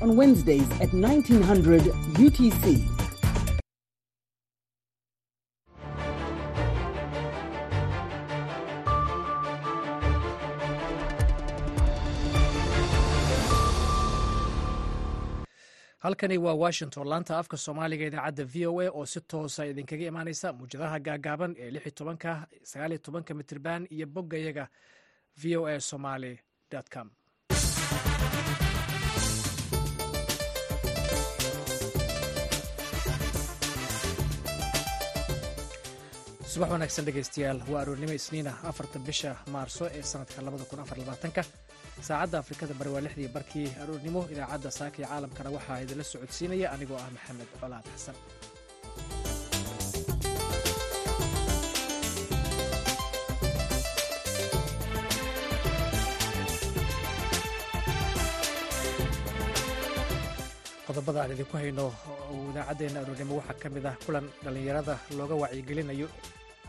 on Wednesdays at 1900 UTC. halkani waa washington laanta afka soomaaliga idaacadda v o a oo si toosa idinkaga imaaneysa muwjadaha gaagaaban ee lix tobanka sagaal iyo tobanka mitirban iyo boggayaga v o a somaly com subax wanaagsan dhegeystayaal waa aroornimo isniina afarta bisha maarso ee sanadka labada kun afar labaatanka. Saacadda afrikada bari waa lixdii barkii aroornimo idaacadda saaka iyo caalamkana waxaa idinla socodsiinaya anigoo ah maxamed colaad xasan. Qodobada aan idinku hayno idaacaddeena aroornimo waxaa ka mid ah kulan dhallinyarada looga wacyigelinayo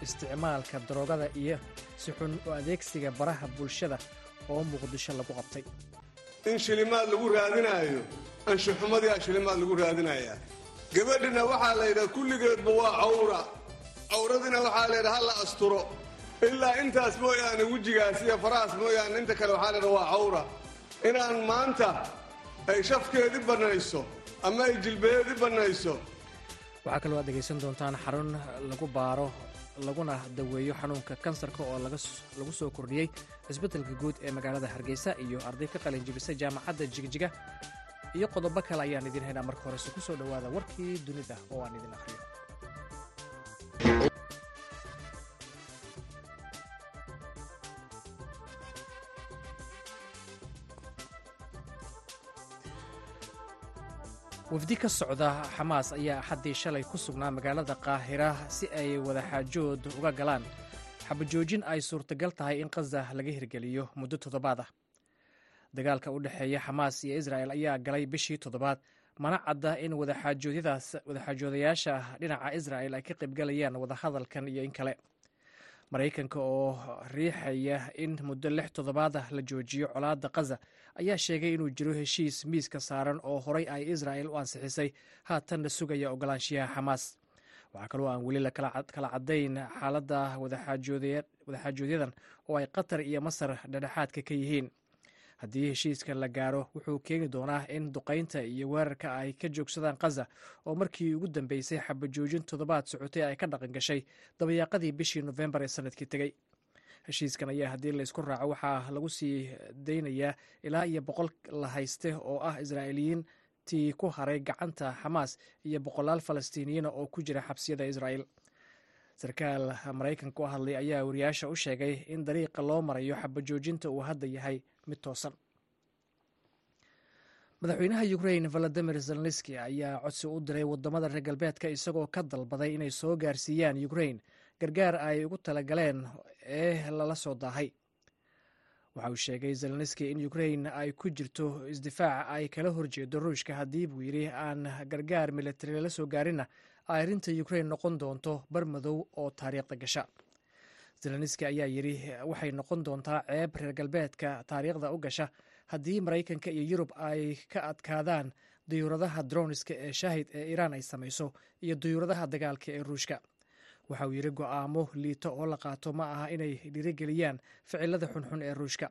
isticmaalka daroogada iyo si xun u adeegsiga baraha bulshada oo muqdisho lagu qabtay. In shilimaad lagu raadinaayo anshuxumadiyaa shilimaad lagu raadinayaa. Gabadhina waxaa la yidhaha kulligeedba waa cawra. Cawradina waxaa la yidhaha ha la asturo. Ilaa intaas mooyaane wejigaas iyo farahaas mooyaane inta kale waxaa la yidhaha waa cawra. Inaan maanta ay shafkeedii bannayso ama ay jilbaheedii bannayso. Waxaa kaloo aad dhegaysan doontaan xarun lagu baaro laguna daweeyo xanuunka kansarka oo lagu soo kordhiyey cisbeddelka guud ee magaalada hargeysa iyo arday ka qalin jibisay jaamacadda jigjiga iyo qodobo kale ayaan idiin haynaa marka horese ku soo dhowaada warkii dunida oo aan idin akhriyo wafdi ka socda xamaas ayaa axaddii shalay ku sugnaa magaalada qaahira si ay wadaxaajood uga galaan. Xabajoojin ay suurtagal tahay in khaza laga hirgeliyo muddo toddobaad ah. Dagaalka u dhexeeya xamaas iyo isra'el ayaa galay bishii toddobaad mana cadda in wadaxaajoodayaasha dhinaca isra'el ay ka qaybgalayaan wadahadalkan iyo in kale maraykanka oo riixaya in muddo lix toddobaad ah la joojiyo colaadda khaza ayaa sheegay inuu jiro heshiis miiska saaran oo horay ay isra'el u ansixisay. Haatanna sugaya ogolaanshiyaha xamaas. Waxaa kaloo aan weli kala caddayn xaaladda wadaxaajooodyadan oo ay qatar iyo masar dhedhexaadka ka yihiin haddii heshiiska la gaaro wuxuu keeni doonaa in duqaynta iyo weerarka ay ka joogsadaan khaza oo markii ugu dambeysay xabajoojin toddobaad socotay ay ka dhaqan gashay dabayaaqadii bishii nofembar ee sannadkii tegey heshiiskan ayaa haddii laysku raaco waxaa lagu sii daynayaa ilaa iyo boqol la hayste oo ah israa'iiliyiintii ku haray gacanta xamaas iyo boqolaal falastiiniyiina oo ku jira xabsiyada israa'el sarkaal maraykanka u hadlay ayaa wariyaasha u sheegay in dariiqa loo marayo xabajoojinta uu hadda yahay mid toosan. Madaxweynaha ukrain valadimir zelenski ayaa codsi u diray waddamada reer galbeedka isagoo ka dalbaday inay soo gaarsiiyaan ukrain gargaar ay ugu talagaleen ee lala soo daahay. Waxa uu sheegay zelenski in ukrain ay ku jirto isdifaac ay kala horjeedo ruushka haddii buu yidhi aan gargaar militari lala soo gaarinna ay arrinta ukrain noqon doonto bar madow oo taariikhda gasha zelenski ayaa yidhi waxay noqon doontaa ceeb reer galbeedka taariikhda u gasha. Haddii maraykanka iyo yurub ay ka adkaadaan dayuuradaha droniska ee shaahid ee iiraan ay samayso iyo dayuuradaha dagaalka ee ruushka. Waxa uu yidhi go'aamo liito oo la qaato ma aha inay dhiirigeliyaan ficilada xunxun ee ruushka.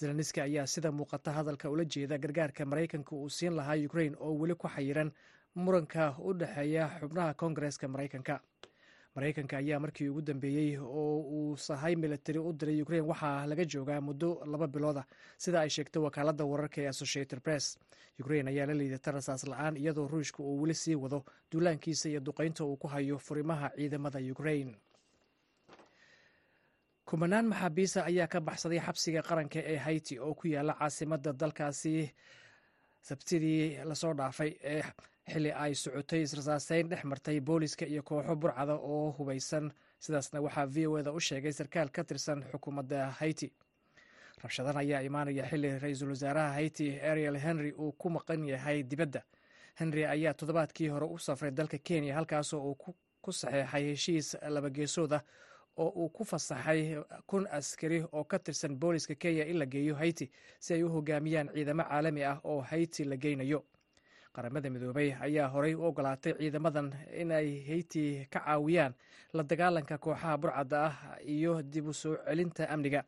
Zelenski ayaa sida muuqata hadalka ula jeeda gargaarka maraykanka uu siin lahaa ukrain oo weli ku xayiran muranka u dhexeeya xubnaha koongareeska maraykanka maraykanka ayaa markii ugu dambeeyey oo uu sahay militari u diray ukrain waxaa laga joogaa muddo laba bilooda sida ay sheegtay wakaaladda wararka ee associated press ukrain ayaa la liidata rasaas la'aan iyadoo ruushka uu weli sii wado duulaankiisa iyo duqaynta uu ku hayo furimaha ciidamada ukrain kumanaan maxaabiisa ayaa ka baxsaday xabsiga qaranka ee haiti oo ku yaalla caasimadda dalkaasi. Sabtidii la soo dhaafay ee xilli ay socotay israsaaseyn dhex martay booliska iyo kooxo burcada oo hubaysan. Sidaasna waxaa v o eda u sheegay sarkaal ka tirsan xukuumadda haiti. Rabshadan ayaa imaanaya xilli ra'iisul wasaaraha haiti ariel henry uu ku maqan yahay dibadda. Henry ayaa toddobaadkii hore u safray dalka kenya halkaasoo uu ku saxeexay heshiis labageesood ah oo uu ku fasaxay kun askari oo ka tirsan booliska kenya in la geeyo hayti si ay u hogaamiyaan ciidamo caalami ah oo hayti la geynayo qaramada midoobay ayaa horey u ogolaatay ciidamadan in ay hayti ka caawiyaan la dagaalanka kooxaha burcadda ah iyo dib u soo celinta amniga.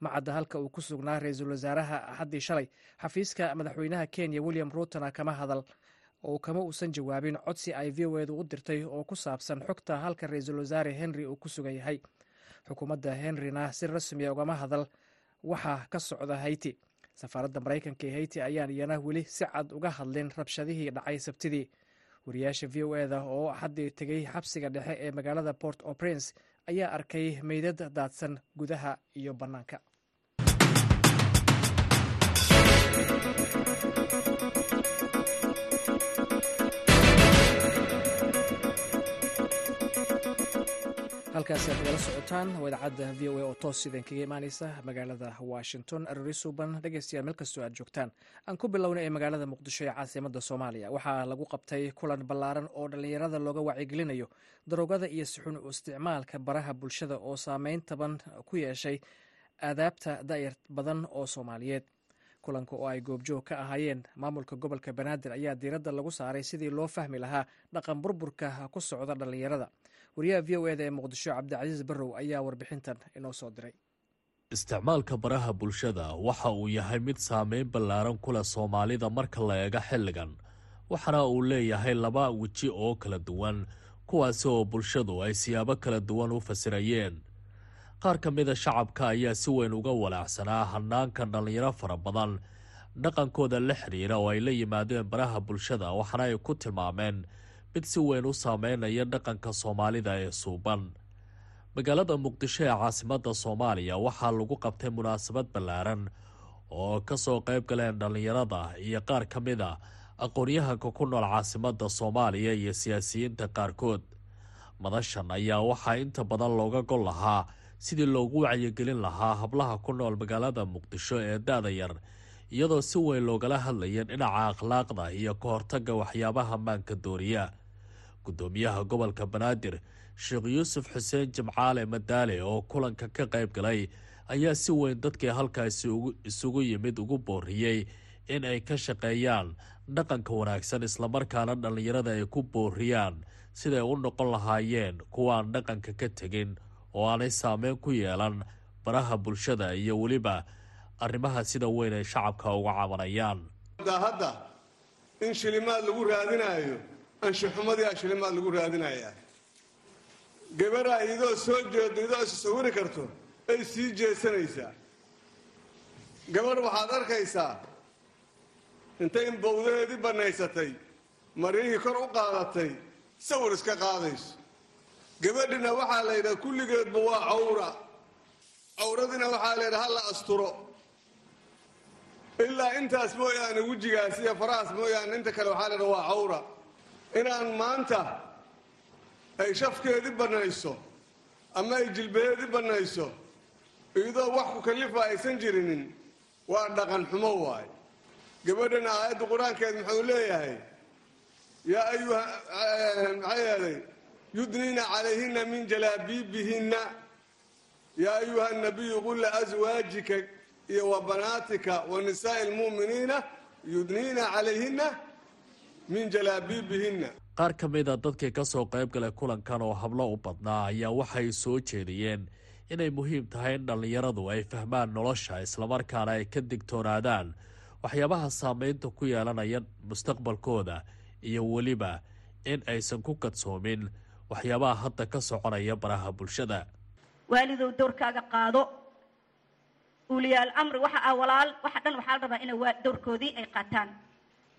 Macadda halka uu ku sugnaa ra'iisul wasaaraha axaddii shalay xafiiska madaxweynaha kenya william ruutona kama hadal oo kama uusan jawaabin codsi ay v o edu u dirtay oo ku saabsan xogta halka ra'iisul wasaare henry uu ku sugan yahay. Xukuumadda henryna si rasmiya ugama hadal waxaa ka socda hayti safaaradda maraykanka ee hayti ayaan iyana weli si cad uga hadlin rabshadihii dhacay sabtidii. Wariyaasha v o eda oo axaddii tegey xabsiga dhexe ee magaalada port o prince ayaa arkay meydad daadsan gudaha iyo bannaanka halkaasi aad nagala socotaan waa idaacadda v o a oo toos idin kaga imaaneysa magaalada washington. Arori suuban dhegeystayaal meel kastoo aad joogtaan. Aan ku bilowna ee magaalada muqdisho ee caasimada soomaaliya. Waxaa lagu qabtay kulan ballaaran oo dhallinyarada looga wacyigelinayo daroogada iyo sixun u isticmaalka baraha bulshada oo saameyn taban ku yeeshay aadaabta da'yar badan oo soomaaliyeed. Kulanka oo ay goobjoog ka ahaayeen maamulka gobolka banaadir ayaa diiradda lagu saaray sidii loo fahmi lahaa dhaqan burburka ku socda dhallinyarada wariyaha v o eda ee muqdisho cabdicasiis barrow ayaa warbixintan inoo soo diray. Isticmaalka baraha bulshada waxa uu yahay mid saameyn ballaaran ku leh soomaalida marka la eego xilligan waxaana uu leeyahay laba weji oo kala duwan kuwaasi oo bulshadu ay siyaabo kala duwan u fasirayeen. Qaar ka mida shacabka ayaa si weyn uga walaacsanaa hanaankan dhallinyaro fara badan dhaqankooda la xidhiira oo ay la yimaadeen baraha bulshada waxaana ay ku tilmaameen mid si weyn u saameynaya dhaqanka soomaalida ee suuban. Magaalada muqdisho ee caasimadda soomaaliya waxaa lagu qabtay munaasabad ballaaran oo ka soo qayb galeen dhallinyarada iyo qaar ka mid a aqoon-yahanka ku nool caasimadda soomaaliya iyo siyaasiyiinta qaarkood. Madashan ayaa waxaa inta badan looga gol lahaa sidii loogu wacyigelin lahaa hablaha ku nool magaalada muqdisho ee da-da yar iyadoo si weyn loogala hadlaya dhinaca akhlaaqda iyo ka hortagga waxyaabaha maanka dooriya gudoomiyaha gobolka banaadir sheekh yuusuf xuseen jimcaale madaale oo kulanka ka qayb galay ayaa si weyn dadkii halkaasi isugu yimid ugu booriyey in ay ka shaqeeyaan dhaqanka wanaagsan islamarkaana dhallinyarada ay ku booriyaan siday u noqon lahaayeen kuwaan dhaqanka ka tegin oo aanay saameyn ku yeelan baraha bulshada iyo weliba arrimaha sida weyn ay shacabka uga cabanayaan. Hadda in shilimaad lagu raadinaayo anshaxumadiia shilimaad lagu raadinayaa gabaraa idoo soo jeedo idoo is sawiri karto ay sii jeesanaysaa gabadh waxaad arkaysaa intay bawdaheedii bannaysatay maryihii kor u qaadatay sawir iska qaadayso. Gabadhina waxaa la yidhaha kulligeedba waa cawra. Cawradina waxaa la yidhaha hala asturo. Ilaa intaas mooyaane wejigaas iyo farahaas mooyaane inta kale waxaa la yidhaha waa cawra inaan maanta ay shafkeedii bannayso ama ay jilbaheedii bannayso iyadoo wax ku kallifa aysan jirinin waa dhaqan xumo waay. Gabadhana aayadda qur'aankeed muxuu leeyahay yaa ayuha maxaa yeelay? Yudniina calayhina min jalaabiibihinna. Yaa ayuha nabiyu qul liaswaajika iyo wa banaatika wa nisaa'i almu'miniina yudniina calayhina min jalaabiibihinna qaar ka mid a dadkii ka soo qayb galay kulankan oo hablo u badnaa ayaa waxay soo jeediyeen inay muhiim tahay in dhallinyaradu ay fahmaan nolosha islamarkaana ay ka digtoonaadaan waxyaabaha saameynta ku yeelanaya mustaqbalkooda iyo weliba in aysan ku kadsoomin waxyaabaha hadda ka soconaya baraha bulshada. Waalidow dowrkaaga qaado. Uliyaal amri waxa ah walaal waxa dhan waxaa la rabaa inay dowrkoodii ay qaataan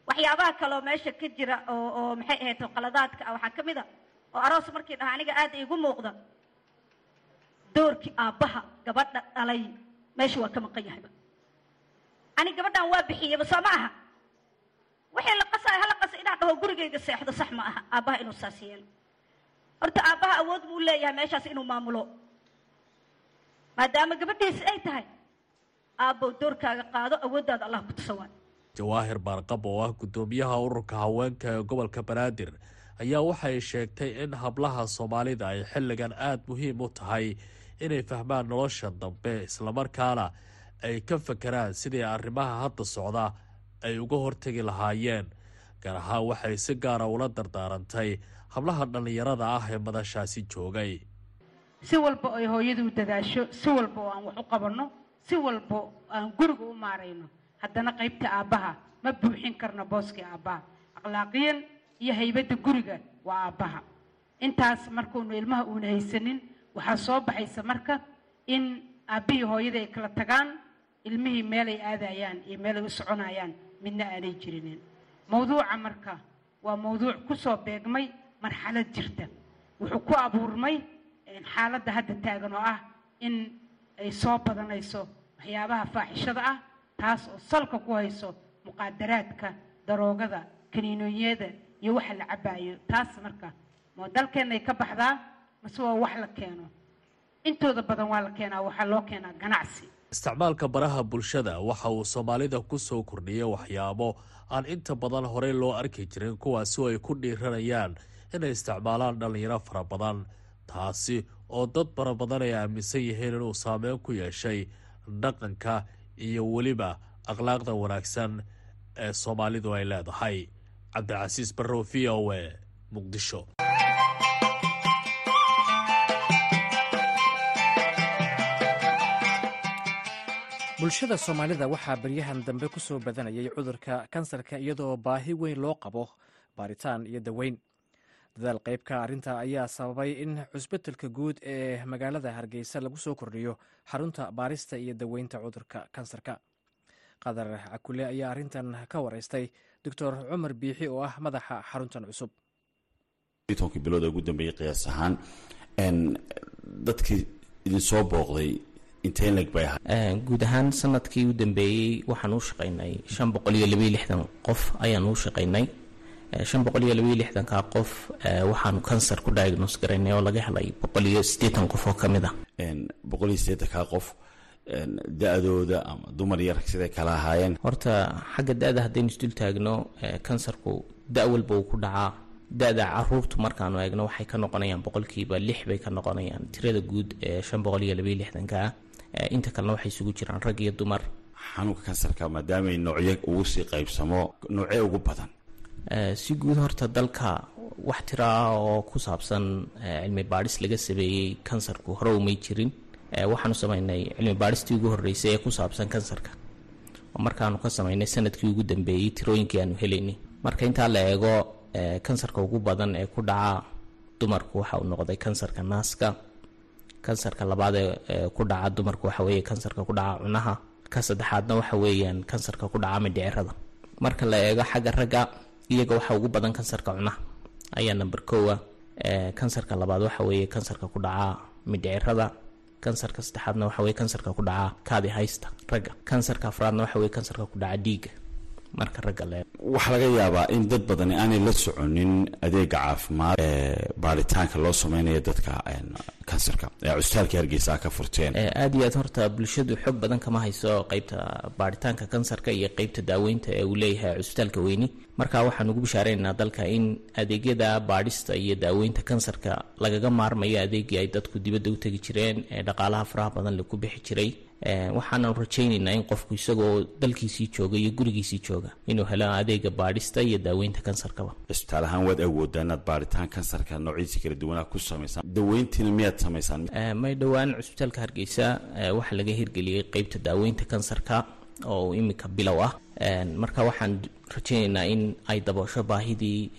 waxyaabaha kaloo meesha ka jira oo maxay ahayd qaladaadka ah waxaa ka mid a oo aroos markii dhaha aniga aada iigu muuqda. Doorkii aabbaha gabadha dhalay meesha waa ka maqan yahayba ani gabadhan waa bixiyeyba soo ma aha? Wixii la qasayo hala qasa inaan dhaho gurigayga seexdo sax ma aha aabbaha inuu saas yeelo horta aabbaha awood buu leeyahay meeshaas inuu maamulo. Maadaama gabadhiisi ay tahay aabbow doorkaaga qaado awooddaada allah ku tusawaan jawaahir baarqab oo ah guddoomiyaha ururka haweenka ee gobolka banaadir ayaa waxay sheegtay in hablaha soomaalida ay xilligan aada muhiim u tahay inay fahmaan nolosha dambe islamarkaana ay ka fakeraan sidii arrimaha hadda socda ay uga hortegi lahaayeen. Gaar ahaan waxay si gaara ula dardaarantay hablaha dhallinyarada ah ee madashaasi joogay. Si walba ay hooyadu dadaasho si walba oo aan wax u qabanno si walba aan guriga u maarayno haddana qaybta aabbaha ma buuxin karno booskii aabbaha. Akhlaaqiyan iyo haybadda guriga waa aabbaha. Intaas markuunu ilmaha uuna haysanin waxaa soo baxaysa marka in aabbihii hooyada ay kala tagaan ilmihii meelay aadayaan iyo meelay u soconayaan midna aanay jirinin. Mawduuca marka waa mawduuc ku soo beegmay marxalad jirta. Wuxuu ku abuurmay xaaladda hadda taagan oo ah in ay soo badanayso waxyaabaha faaxishada ah taas oo salka ku hayso muqaadaraadka daroogada kaniinooyada iyo waxa la cabaayo taas marka ma dalkeenay ka baxdaa mase waa wax la keeno. Intooda badan waa la keenaa waxaa loo keenaa ganacsi. Isticmaalka baraha bulshada waxa uu soomaalida ku soo kordhiyay waxyaabo aan inta badan horey loo arki jirin kuwaasi oo ay ku dhiiranayaan inay isticmaalaan dhallinyaro fara badan taasi oo dad fara badan ay aaminsan yihiin inuu saameyn ku yeeshay dhaqanka iyo weliba akhlaaqda wanaagsan ee soomaalidu ay leedahay. Cabdicasiis barrow v o e muqdisho. Bulshada soomaalida waxaa baryahan dambe ku soo badanayay cudurka kansarka iyadoo baahi weyn loo qabo baaritaan iyo daweyn dadaal qaybka arrinta ayaa sababay in cusbitalka guud ee magaalada hargeysa lagu soo kordhiyo xarunta baarista iyo daweynta cudurka kansarka. Qadar cakule ayaa arrintan ka wareystay doctor cumar biixi oo ah madaxa xaruntan cusub. Tonkii bilood ee ugu dambeeyey qiyaas ahaan dadkii idin soo booqday intee leg bay ahaa. Guud ahaan sannadkii u dambeeyey waxaan u shaqaynay shan boqol iyo labaiyo lixdan qof ayaan u shaqaynay shan boqol iyo labaiyo lixdanka qof waxaanu kansar ku diagnose garaynay oo laga helay boqol iyo siddeetan qof oo ka mid ah. Boqol iyo siddeetanka qof da-dooda ama dumar iyo rag siday kala ahaayeen. Horta xagga da-da haddaynu isdul taagno kansarku da walba uu ku dhacaa. Da-da caruurtu markaanu eegno waxay ka noqonayaan boqolkiiba lix bay ka noqonayaan tirada guud ee shan boqol iyo labaiyo lixdanka ah inta kalena waxay isugu jiraan rag iyo dumar. Xanuunka kansarka maadaamay noocyo ugu sii qaybsamo noocee ugu badan si guud horta dalka wax tiro ah oo ku saabsan cilmi baadhis laga sameeyey kansarku hore umay jirin. Waxaanu sameynay cilmi baadhistii ugu horreysay ee ku saabsan kansarka. Markaanu ka sameynay sannadkii ugu dambeeyey tirooyinkii aanu helaynay. Marka intaa la eego kansarka ugu badan ee ku dhaca dumarku waxa uu noqday kansarka naaska. Kansarka labaad ee ku dhaca dumarku waxa weeye kansarka ku dhaca cunaha. Ka saddexaadna waxa weeyaan kansarka ku dhaca mindhicirada marka la eego xagga ragga iyaga waxa ugu badan kansarka cunaha ayaa number kowa kansarka labaad waxa weeye kansarka ku dhaca mindhicirada kansarka saddexaadna waxa weye kansarka ku dhaca kaadi haysta ragga. Kansarka afraadna waxa weye kansarka ku dhaca dhiigga marka ragga le waxaa laga yaabaa in dad badani aanay la soconin adeega caafimaad ee baaritaanka loo sameynayo dadka kansarka. Ee cusbitaalka hargeysa ka furteen. Aada iyo aad horta bulshadu xog badan kama hayso qeybta baaritaanka kansarka iyo qeybta daaweynta ee uu leeyahay cusbitaalka weyni. Marka waxaan ugu bishaareynaa dalka in adeegyada baadhista iyo daaweynta kansarka lagaga maarmayo adeegii ay dadku dibadda u tegi jireen ee dhaqaalaha faraha badan laku bixi jiray waxaanu rajaynaynaa in qofku isagoo dalkiisii jooga iyo gurigiisii jooga inuu helo adeega baadhista iyo daaweynta kansarkaba cisbitaal ahaan waad awoodaa inaad baaritaan kansarka noociisa kala duwanaa ku samaysaan daweyntiina miyaad samaysaan? May dhowaan cusbitaalka hargeysa waxaa laga hirgeliyey qeybta daaweynta kansarka oo imika bilow ah. Marka waxaan rajaynaynaa in ay daboosho baahidii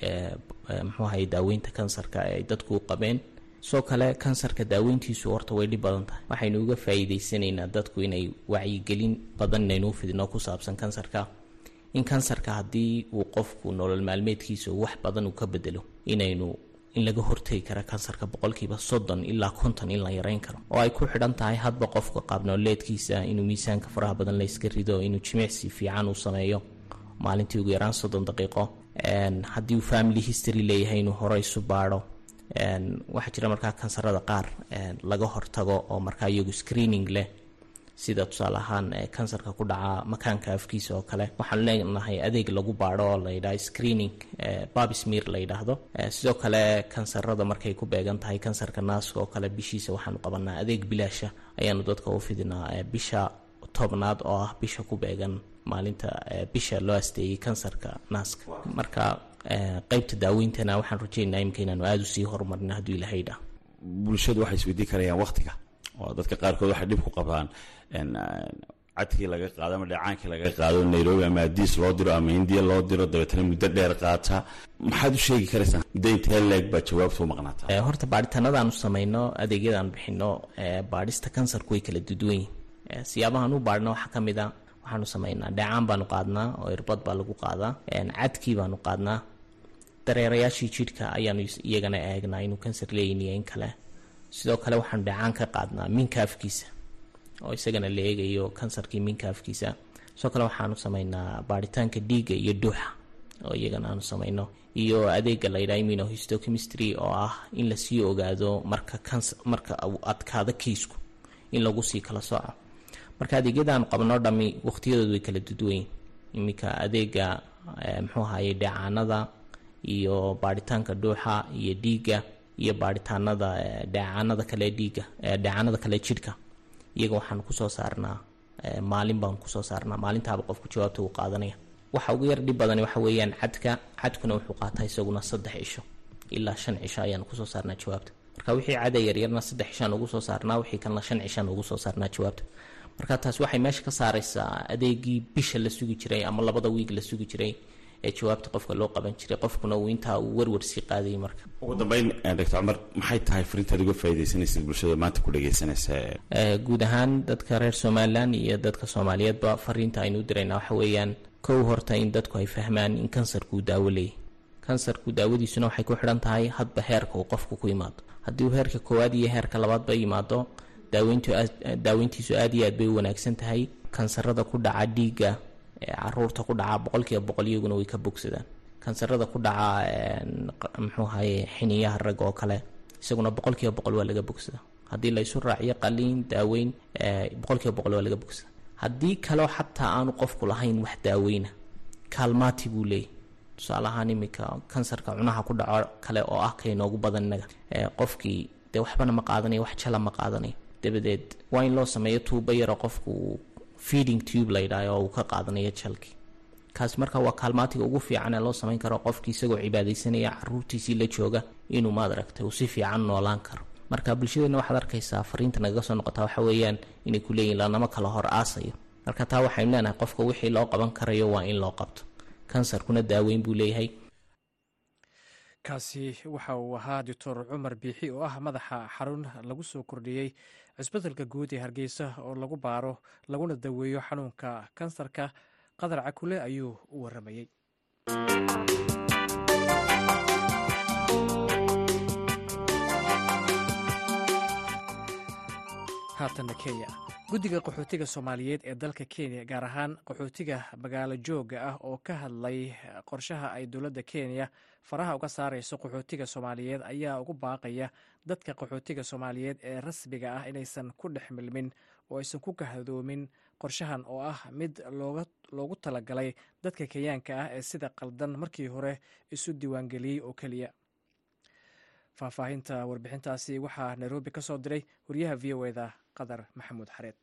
muxuu ahay daaweynta kansarka ay dadku u qabeen soo kale kansarka daaweyntiisu horta way dhib badan tahay. Waxaynu uga faa'iidaysanaynaa dadku inay wacyigelin badan inaynuu fidino ku saabsan kansarka. In kansarka haddii uu qofku nolol maalmeedkiisa wax badan uu ka bedelo inaynu in laga hortegi kara kansarka boqolkiiba soddon ilaa konton in la yareyn karo. Oo ay ku xidhan tahay hadba qofka qaabnooleedkiisa inuu miisaanka faraha badan la rido inuu jimicsi fiican uu sameeyo. Maalintii ugu yaraan soddon daqiiqo haddii uu family history leeyahay inuu hore isu baadho waxaa jira markaa kansarada qaar laga hortago oo markaa iyagu screening leh. Sida tusaale ahaan kansarka ku dhaca makaanka afkiisa oo kale. Waxaan leenahay adeeg lagu baadho oo layidhaha screening babismir la yidhaahdo. Sidoo kale kansarada markay ku beegan tahay kansarka naaska oo kale bishiisa waxaanu qabanaa adeeg bilaasha. Ayaanu dadka u fidinaa bisha tobnaad oo ah bisha ku beegan maalinta bisha loo asteeyey kansarka naaska. Marka qeybta daaweyntana waxaan rajeynaa imika inaanu aada u sii horumarina hadduu ilahay dha bulshadu waxay isweydiin karayaan waktiga oo dadka qaarkood waxay dhib ku qabaan cadkii laga qaado ama dhacaankii laga qaado nairobi ama adiis loo diro ama indiya loo diro dabeetana muddo dheer qaata. Maxaad u sheegi karaysaa muddo intee leeg baa jawaabtu maqnaataa? Horta baadhitaanadaanu samayno adeegyadaan bixino baadhista kansarku way kala duduwan yihiin siyaabahaan u baadhna waxaa ka mid a waxaanu samaynaa dheecaan baanu qaadnaa oo irbad baa lagu qaadaa cadkii baanu qaadnaa dareerayaashii jidhka ayaanu iyagana eegnaa inuu kansar leeyin iyo in kale. Sidoo kale waxaanu dheecaan ka qaadnaa minka afkiisa oo isagana la eegayo kansarkii minka afkiisa sidoo kale waxaanu samaynaa baaritaanka dhiigga iyo dhuuxa oo iyagana aanu samayno. Iyo adeega layidhaha immunohistochemistry oo ah in la sii ogaado marka kansa marka adkaado kiisku in lagu sii kala sooco. Marka adeegyadaanu qabno dhami waqtiyadoodu way kala duduwayn iminka adeega muxuu ahaye dheecaanada iyo baaritaanka dhuuxa iyo dhiigga iyo baaritaanada dheecaanada kale dhiigga dheecaanada kale jidhka. Iyaga waxaanu ku soo saarnaa maalin baanu ku soo saarnaa. Maalintaaba qofku jawaabta uu qaadanaya. Waxa ugu yar dhib badani waxa weeyaan cadka cadkuna wuxuu qaataa isaguna saddex cisho ilaa shan cisho ayaanu ku soo saarnaa jawaabta. Marka wixii cada yaryarna saddex cishaan ugu soo saarnaa wixii kalena shan cishaan ugu soo saarnaa jawaabta. Marka taas waxay meesha ka saaraysaa adeegii bisha la sugi jiray ama labada wiig la sugi jiray ee jawaabta qofka loo qaban jiray qofkuna uu intaa uu warwar sii qaadayay marka. Ugu dambeyn doctor cumar maxay tahay fariintaad uga faa'iidaysanaysid bulshada maanta ku dhagaysanaysa guud ahaan dadka reer somalilan iyo dadka soomaaliyeedba fariinta aynu u diraynaa waxa weeyaan kow horta in dadku ay fahmaan in kansarkuu daawo leeyahy kansarku daawadiisuna waxay ku xidhan tahay hadba heerka uu qofku ku yimaado haddii uu heerka koowaad iyo heerka labaadba yimaado daaweyntiisu aad iyo aad bay u wanaagsan tahay. Kansarada ku dhaca dhiigga carruurta ku dhaca boqolkiiba boqol iyaguna way ka bogsadaan. Kansarada ku dhaca muxuu ahaye xiniyaha rag oo kale isaguna boqolkiiba boqol waa laga bogsadaa. Haddii la isu raaciyo qaliin daaweyn boqolkiiba boqol waa laga bogsadaa. Haddii kaleo xataa aanu qofku lahayn wax daaweyna kaalmaati buu leeyahy tusaale ahaan iminka kansarka cunaha ku dhaco kale oo ah kainoogu badan inaga qofkii dee waxbana ma qaadanayo wax jala ma qaadanayo dabadeed waa in loo sameeyo tuubo yaro qofku feeding tube la yidhaayo oo uu ka qaadanayo jalkii kaas marka waa kaalmaatiga ugu fiican ee loo samayn karo qofkii isagoo cibaadaysanaya caruurtiisii la jooga inuu maad aragtay uu si fiican noolaan karo. Marka bulshadeena waxaad arkaysaa fariinta nagaga soo noqotaa waxa weeyaan inay ku leeyihiin lanama kala hor aasayo. Marka taa waxaynu leenahay qofka wixii loo qaban karayo waa in loo qabto. Kansarkuna daaweyn buu leeyahay kaasi waxa uu ahaa doctor cumar biixi oo ah madaxa xarun lagu soo kordhiyey cisbedelka guud ee hargeysa oo lagu baaro laguna daweeyo xanuunka kansarka. Qadar cakule ayuu u waramayey haatanna kenya guddiga qaxootiga soomaaliyeed ee dalka kenya gaar ahaan qaxootiga magaalo jooga ah oo ka hadlay qorshaha ay dowladda kenya faraha uga saarayso qaxootiga soomaaliyeed ayaa ugu baaqaya dadka qaxootiga soomaaliyeed ee rasmiga ah inaysan ku dhex milmin oo aysan ku kahadoomin qorshahan oo ah mid loogu talagalay dadka kenyaanka ah ee sida qaldan markii hore isu diiwaangeliyey oo keliya. Faahfaahinta warbixintaasi waxaa nairobi ka soo diray wariyaha v o eda qadar maxamuud xareed.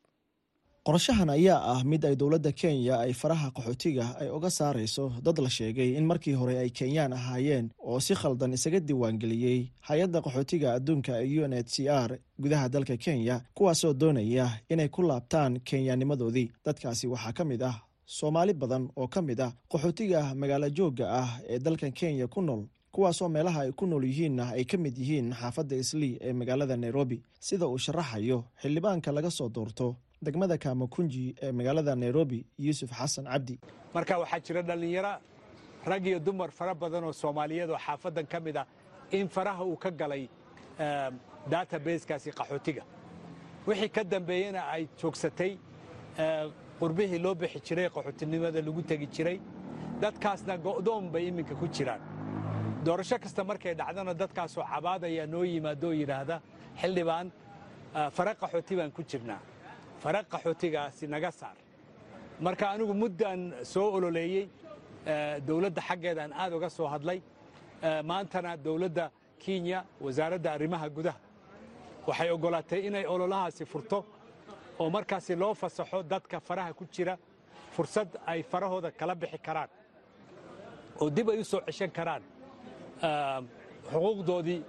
Qorshahan ayaa ah mid ay dowladda kenya ay faraha qaxootiga ay uga saarayso dad la sheegay in markii hore ay kenyaan ahaayeen oo si khaldan isaga diiwaangeliyey hay'adda qaxootiga adduunka ee u n h c r gudaha dalka kenya kuwaasoo doonaya inay ku laabtaan kenyaanimadoodii. Dadkaasi waxaa ka mid ah soomaali badan oo ka mid ah qaxootiga magaalo joogga ah ee dalkan kenya ku nool kuwaasoo meelaha ay ku nool yihiinna ay ka mid yihiin xaafadda islii ee magaalada nairobi sida uu sharaxayo xildhibaanka laga soo doorto degmada kamakunji ee magaalada nairobi yuusuf xasan cabdi. Marka waxaa jira dhallinyaro rag iyo dumar fara badan oo soomaaliyeed oo xaafaddan ka mid ah in faraha uu ka galay databaskaasi qaxootiga. Wixii ka dambeeyena ay joogsatay qurbihii loo bixi jiray qaxootinimada lagu tegi jiray dadkaasna go'doon bay iminka ku jiraan doorasho kasta markay dhacdana dadkaasoo cabaadaya noo yimaado oo yidhaahda xildhibaan fara qaxooti baan ku jirnaa. Fara qaxootigaasi naga saar. Marka anigu muddan soo ololeeyey dowladda xaggeedaan aad uga soo hadlay maantana dowladda kenya wasaaradda arrimaha gudaha waxay oggolaatay inay ololahaasi furto oo markaasi loo fasaxo dadka faraha ku jira. Fursad ay farahooda kala bixi karaan oo dib ay u soo ceshan karaan xuquuqdoodii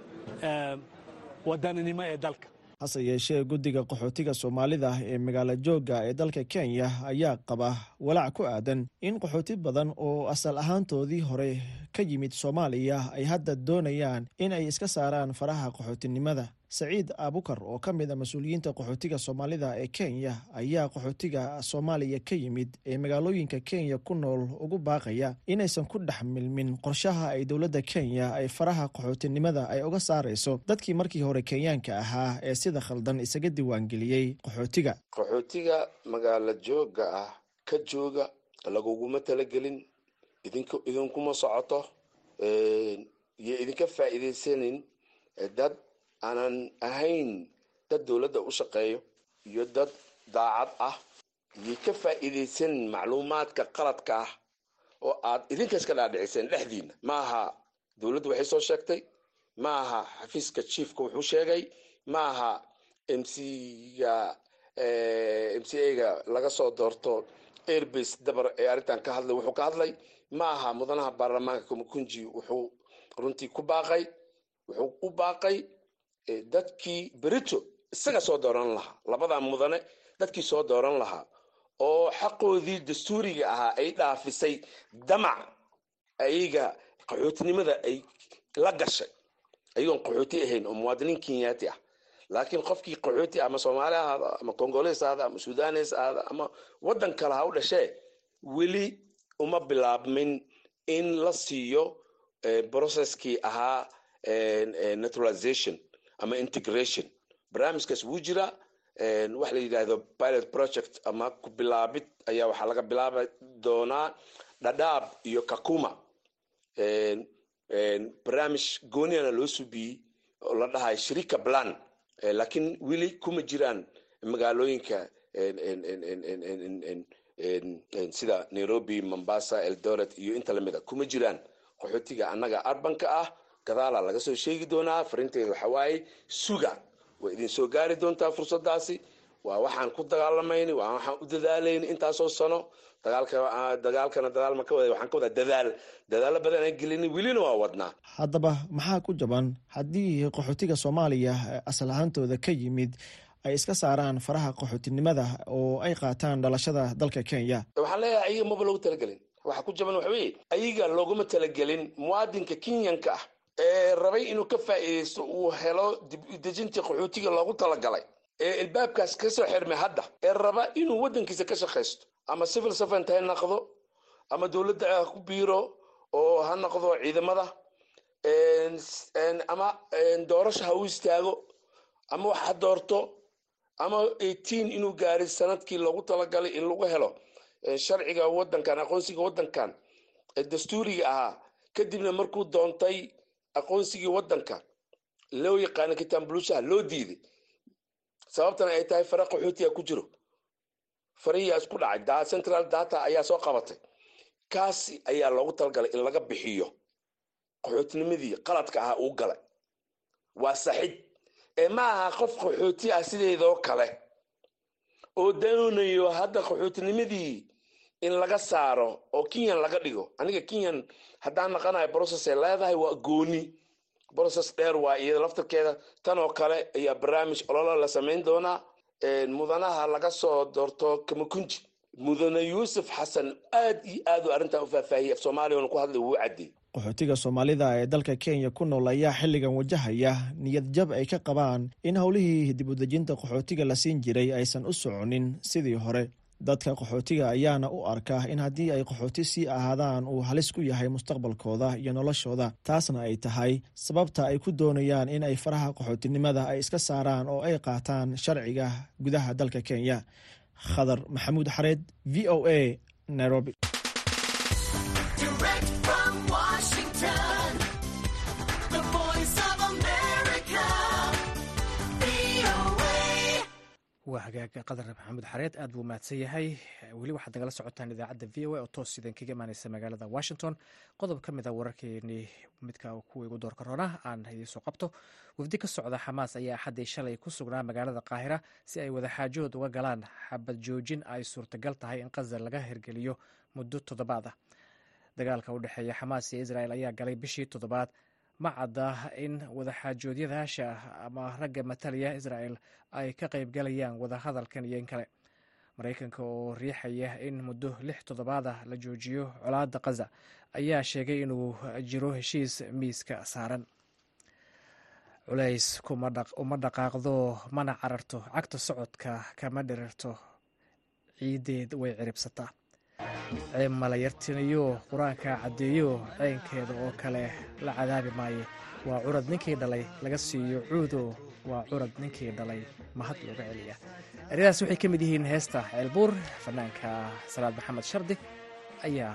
waddaninimo ee dalka. Hase yeeshee guddiga qaxootiga soomaalida ee magaalo joogga ee dalka kenya ayaa qaba walaac ku aadan in qaxooti badan oo asal ahaantoodii hore ka yimid soomaaliya ay hadda doonayaan in ay iska saaraan faraha qaxootinimada saciid abukar oo ka mid a mas'uuliyiinta qaxootiga soomaalida ee kenya ayaa qaxootiga soomaaliya ka yimid ee magaalooyinka kenya ku nool ugu baaqaya inaysan ku dhex milmin qorshaha ay dowladda kenya ay faraha qaxootinimada ay uga saarayso dadkii markii hore kenyaanka ahaa ee sida khaldan isaga diiwaangeliyey qaxootiga. Qaxootiga magaalo joogga ah ka jooga laguguma talagelin idinkuma socoto iyo idinka faa'iidaysanin dad aanan ahayn dad dowladda u shaqeeyo iyo dad daacad ah iyo ka faa'iidaysanin macluumaadka qaladka ah oo aad idinka iska dhaadhiciseen dhexdiinna ma aha dowladdu waxay soo sheegtay ma aha xafiiska chiefka wuxuu sheegay ma aha m cga m c a ga laga soo doorto airbase dabar ee arrintan ka hadlay wuxuu ka hadlay ma aha mudanaha baarlamaanka kumukunji wuxuu runtii ku baaqay wuxuu u baaqay dadkii berito isaga soo dooran lahaa labadaa mudane dadkii soo dooran lahaa oo xaqoodii dastuuriga ahaa ay dhaafisay damac ayaga qaxootinimada ay la gashay. Ayagoon qaxooti ahayn oo muwaadiniin kenyaati ah. Laakiin qofkii qaxooti ama soomaali ahaada ama congoles ahaada ama sudanes ahaada ama waddan kale ha u dhashee weli uma bilaabmin in la siiyo processkii ahaa naturalization ama integration. Barnaamijkaas wuu jira waxa la yidhaahdo pilot project ama ku bilaabid ayaa waxaa laga bilaabi doonaa dhadhaab iyo kakuma. Barnaamij gooniana loo subiyey oo la dhahayo shirika plan. Laakiin weli kuma jiraan magaalooyinka sida nairobi mombasa eldoret iyo inta lamida kuma jiraan qaxootiga annaga arbanka ah gadaala laga soo sheegi doonaa farinteeda waxa waaye suga. Way idin soo gaari doontaa fursadaasi waa waxaan ku dagaalamayna waa waxaan u dadaalayna intaasoo sano. Dagaalka dagaalkana dagaal ma ka wada waxaan ka wadaa dadaal. Dadaalo badan aan gelini welina waa wadnaa haddaba maxaa ku jaban haddii qaxootiga soomaaliya asal ahaantooda ka yimid ay iska saaraan faraha qaxootinimada oo ay qaataan dhalashada dalka kenya? Waxaan leeyahay ayaga maba loogu talagelin. Waxa ku jaban waxa weeye ayaga looguma talagelin muwaadinka kenyanka ah rabay inuu ka faa'iidaysto uu helo dib qaxootiga loogu talagalay ee ilbaabkaas ka soo xirmay hadda ee raba inuu waddankiisa ka shaqaysto ama civil servant ha noqdo ama dowladda ha ku biiro oo ha noqdo ciidamada ama doorasho ha u istaago ama wax ha doorto ama eighteen inuu gaaray sannadkii loogu talagalay in lagu helo sharciga waddankan aqoonsiga waddankan dastuuriga ahaa kadibna markuu doontay aqoonsigii waddanka loo yaqaano kitaanbulushaha loo diiday. Sababtana ay tahay fara qaxootiga ku jiro. Farihiyaa isku dhacay central data ayaa soo qabatay. Kaasi ayaa loogu talagalay in laga bixiyo. Qaxootinimadii qaladka ahaa uu galay. Waa saxid ee ma aha qof qaxooti ah sideedoo kale oo doonayo hadda qaxootinimadii in laga saaro oo kenyan laga dhigo. Aniga kenyan haddaan naqanayo process ay leedahay waa gooni. Process dheer waa iyada laftarkeeda tan oo kale ayaa barnaamij ololo la samayn doonaa. Mudanaha laga soo doorto kamakunji mudane yuusuf xasan aad iyo aad u arrintan u faahfaahiyay af soomaaliya ku hadlay wuu caddeey qaxootiga soomaalida ee dalka kenya ku nool ayaa xilligan wajahaya niyad jab ay ka qabaan in howlihii dib udejinta qaxootiga la siin jiray aysan u soconin sidii hore dadka qaxootiga ayaana u arka in haddii ay qaxooti sii ahaadaan uu halis ku yahay mustaqbalkooda iyo noloshooda taasna ay tahay sababta ay ku doonayaan in ay faraha qaxootinimada ay iska saaraan oo ay qaataan sharciga gudaha dalka kenya. Khadar maxamuud xareed v o a nairobi waa hagaaga qadar maxamuud xareed aad buu mahadsan yahay. Weli waxaad nagala socotaan idaacadda v o a oo toos idin kaga imaaneysa magaalada washington. Qodob ka mid a wararkeenii midka kuwa igu doorka roona aan idiinsoo qabto. Wafdi ka socda xamaas ayaa axaddii shalay ku sugnaa magaalada qaahira si ay wadaxaajood uga galaan xabad joojin ay suurtagal tahay in qaza laga hirgeliyo muddo toddobaad ah. Dagaalka u dhexeeya xamaas iyo israel ayaa galay bishii toddobaad ma cadda in wadaxaajoodyadaasha ama ragga matalaya israel ay ka qaybgalayaan wadahadalkan iyo in kale. Maraykanka oo riixaya in muddo lix toddobaad ah la joojiyo colaadda kaza ayaa sheegay inuu jiro heshiis miiska saaran. Culays uma dhaqaaqdo mana cararto cagta socodka kama dhirirto ciiddeed way ciribsataa ceeb malayartiniyo qur'aanka caddeeyo ceynkeeda oo kale. La cadaabi maayo. Waa curad ninkii dhalay laga siiyo cuudo. Waa curad ninkii dhalay. Mahad looga celiya. Eradaas waxay ka mid yihiin heesta ceelbuur fanaanka salaad maxamed shardi ayaa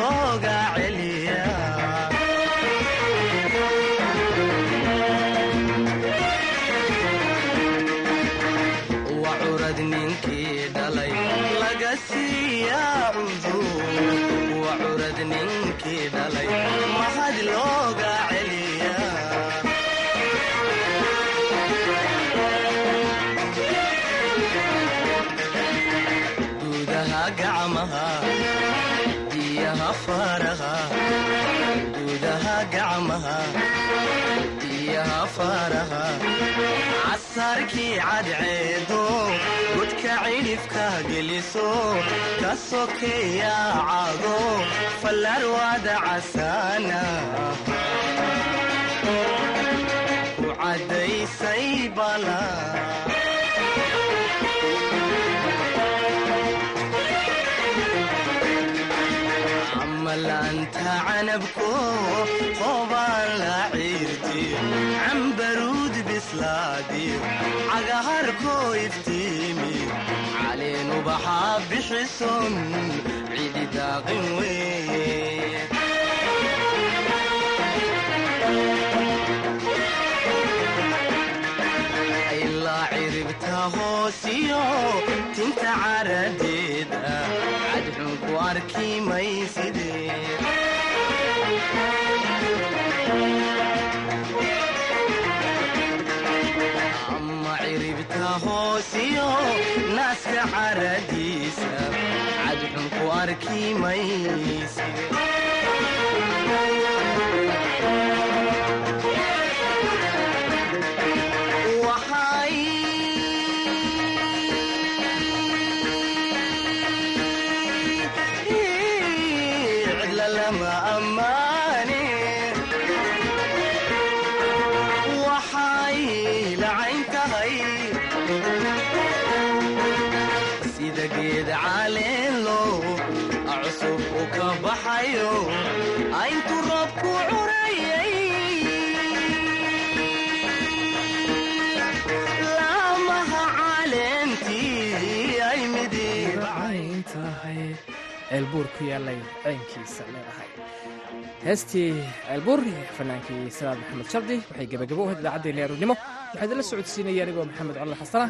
looga celiyaa waa curad ninkii dhalay laga siiyaa cudu waa curad ninkii dhalay mahad looga casarkii cadceedo godka cidhifka geliso ka sokeeya cago fallarwada casaana amalaanta canabko qoobaan la ciirtiyo cambaruud bislaadiyo cagaharkoo iftiimiyo caleen ubaxaa bixison cidi daaqin weeye ilaa ciribta hoosiyo tinta caradeeda cadxun ku arki lacayn tahay sida geed caleelo cusub ceelbuur ku yaalay ceynkiisa leedahay. Heestii ceelbuur fanaankii salaad maxamed shardi waxay gebagabo u ahayd idaacaddeenii aroornimo waxaa idinla socodsiinaya anigoo maxamed cali xasana.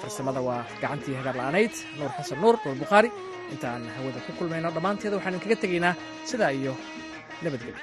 Farsamada waa gacantii hagaar la'aanayd nuur xasan nuur nuur bukhaari intaan hawada ku kulmayno. Dhammaanteeda waxaan idinkaga tegaynaa sidaa iyo nabadgelyo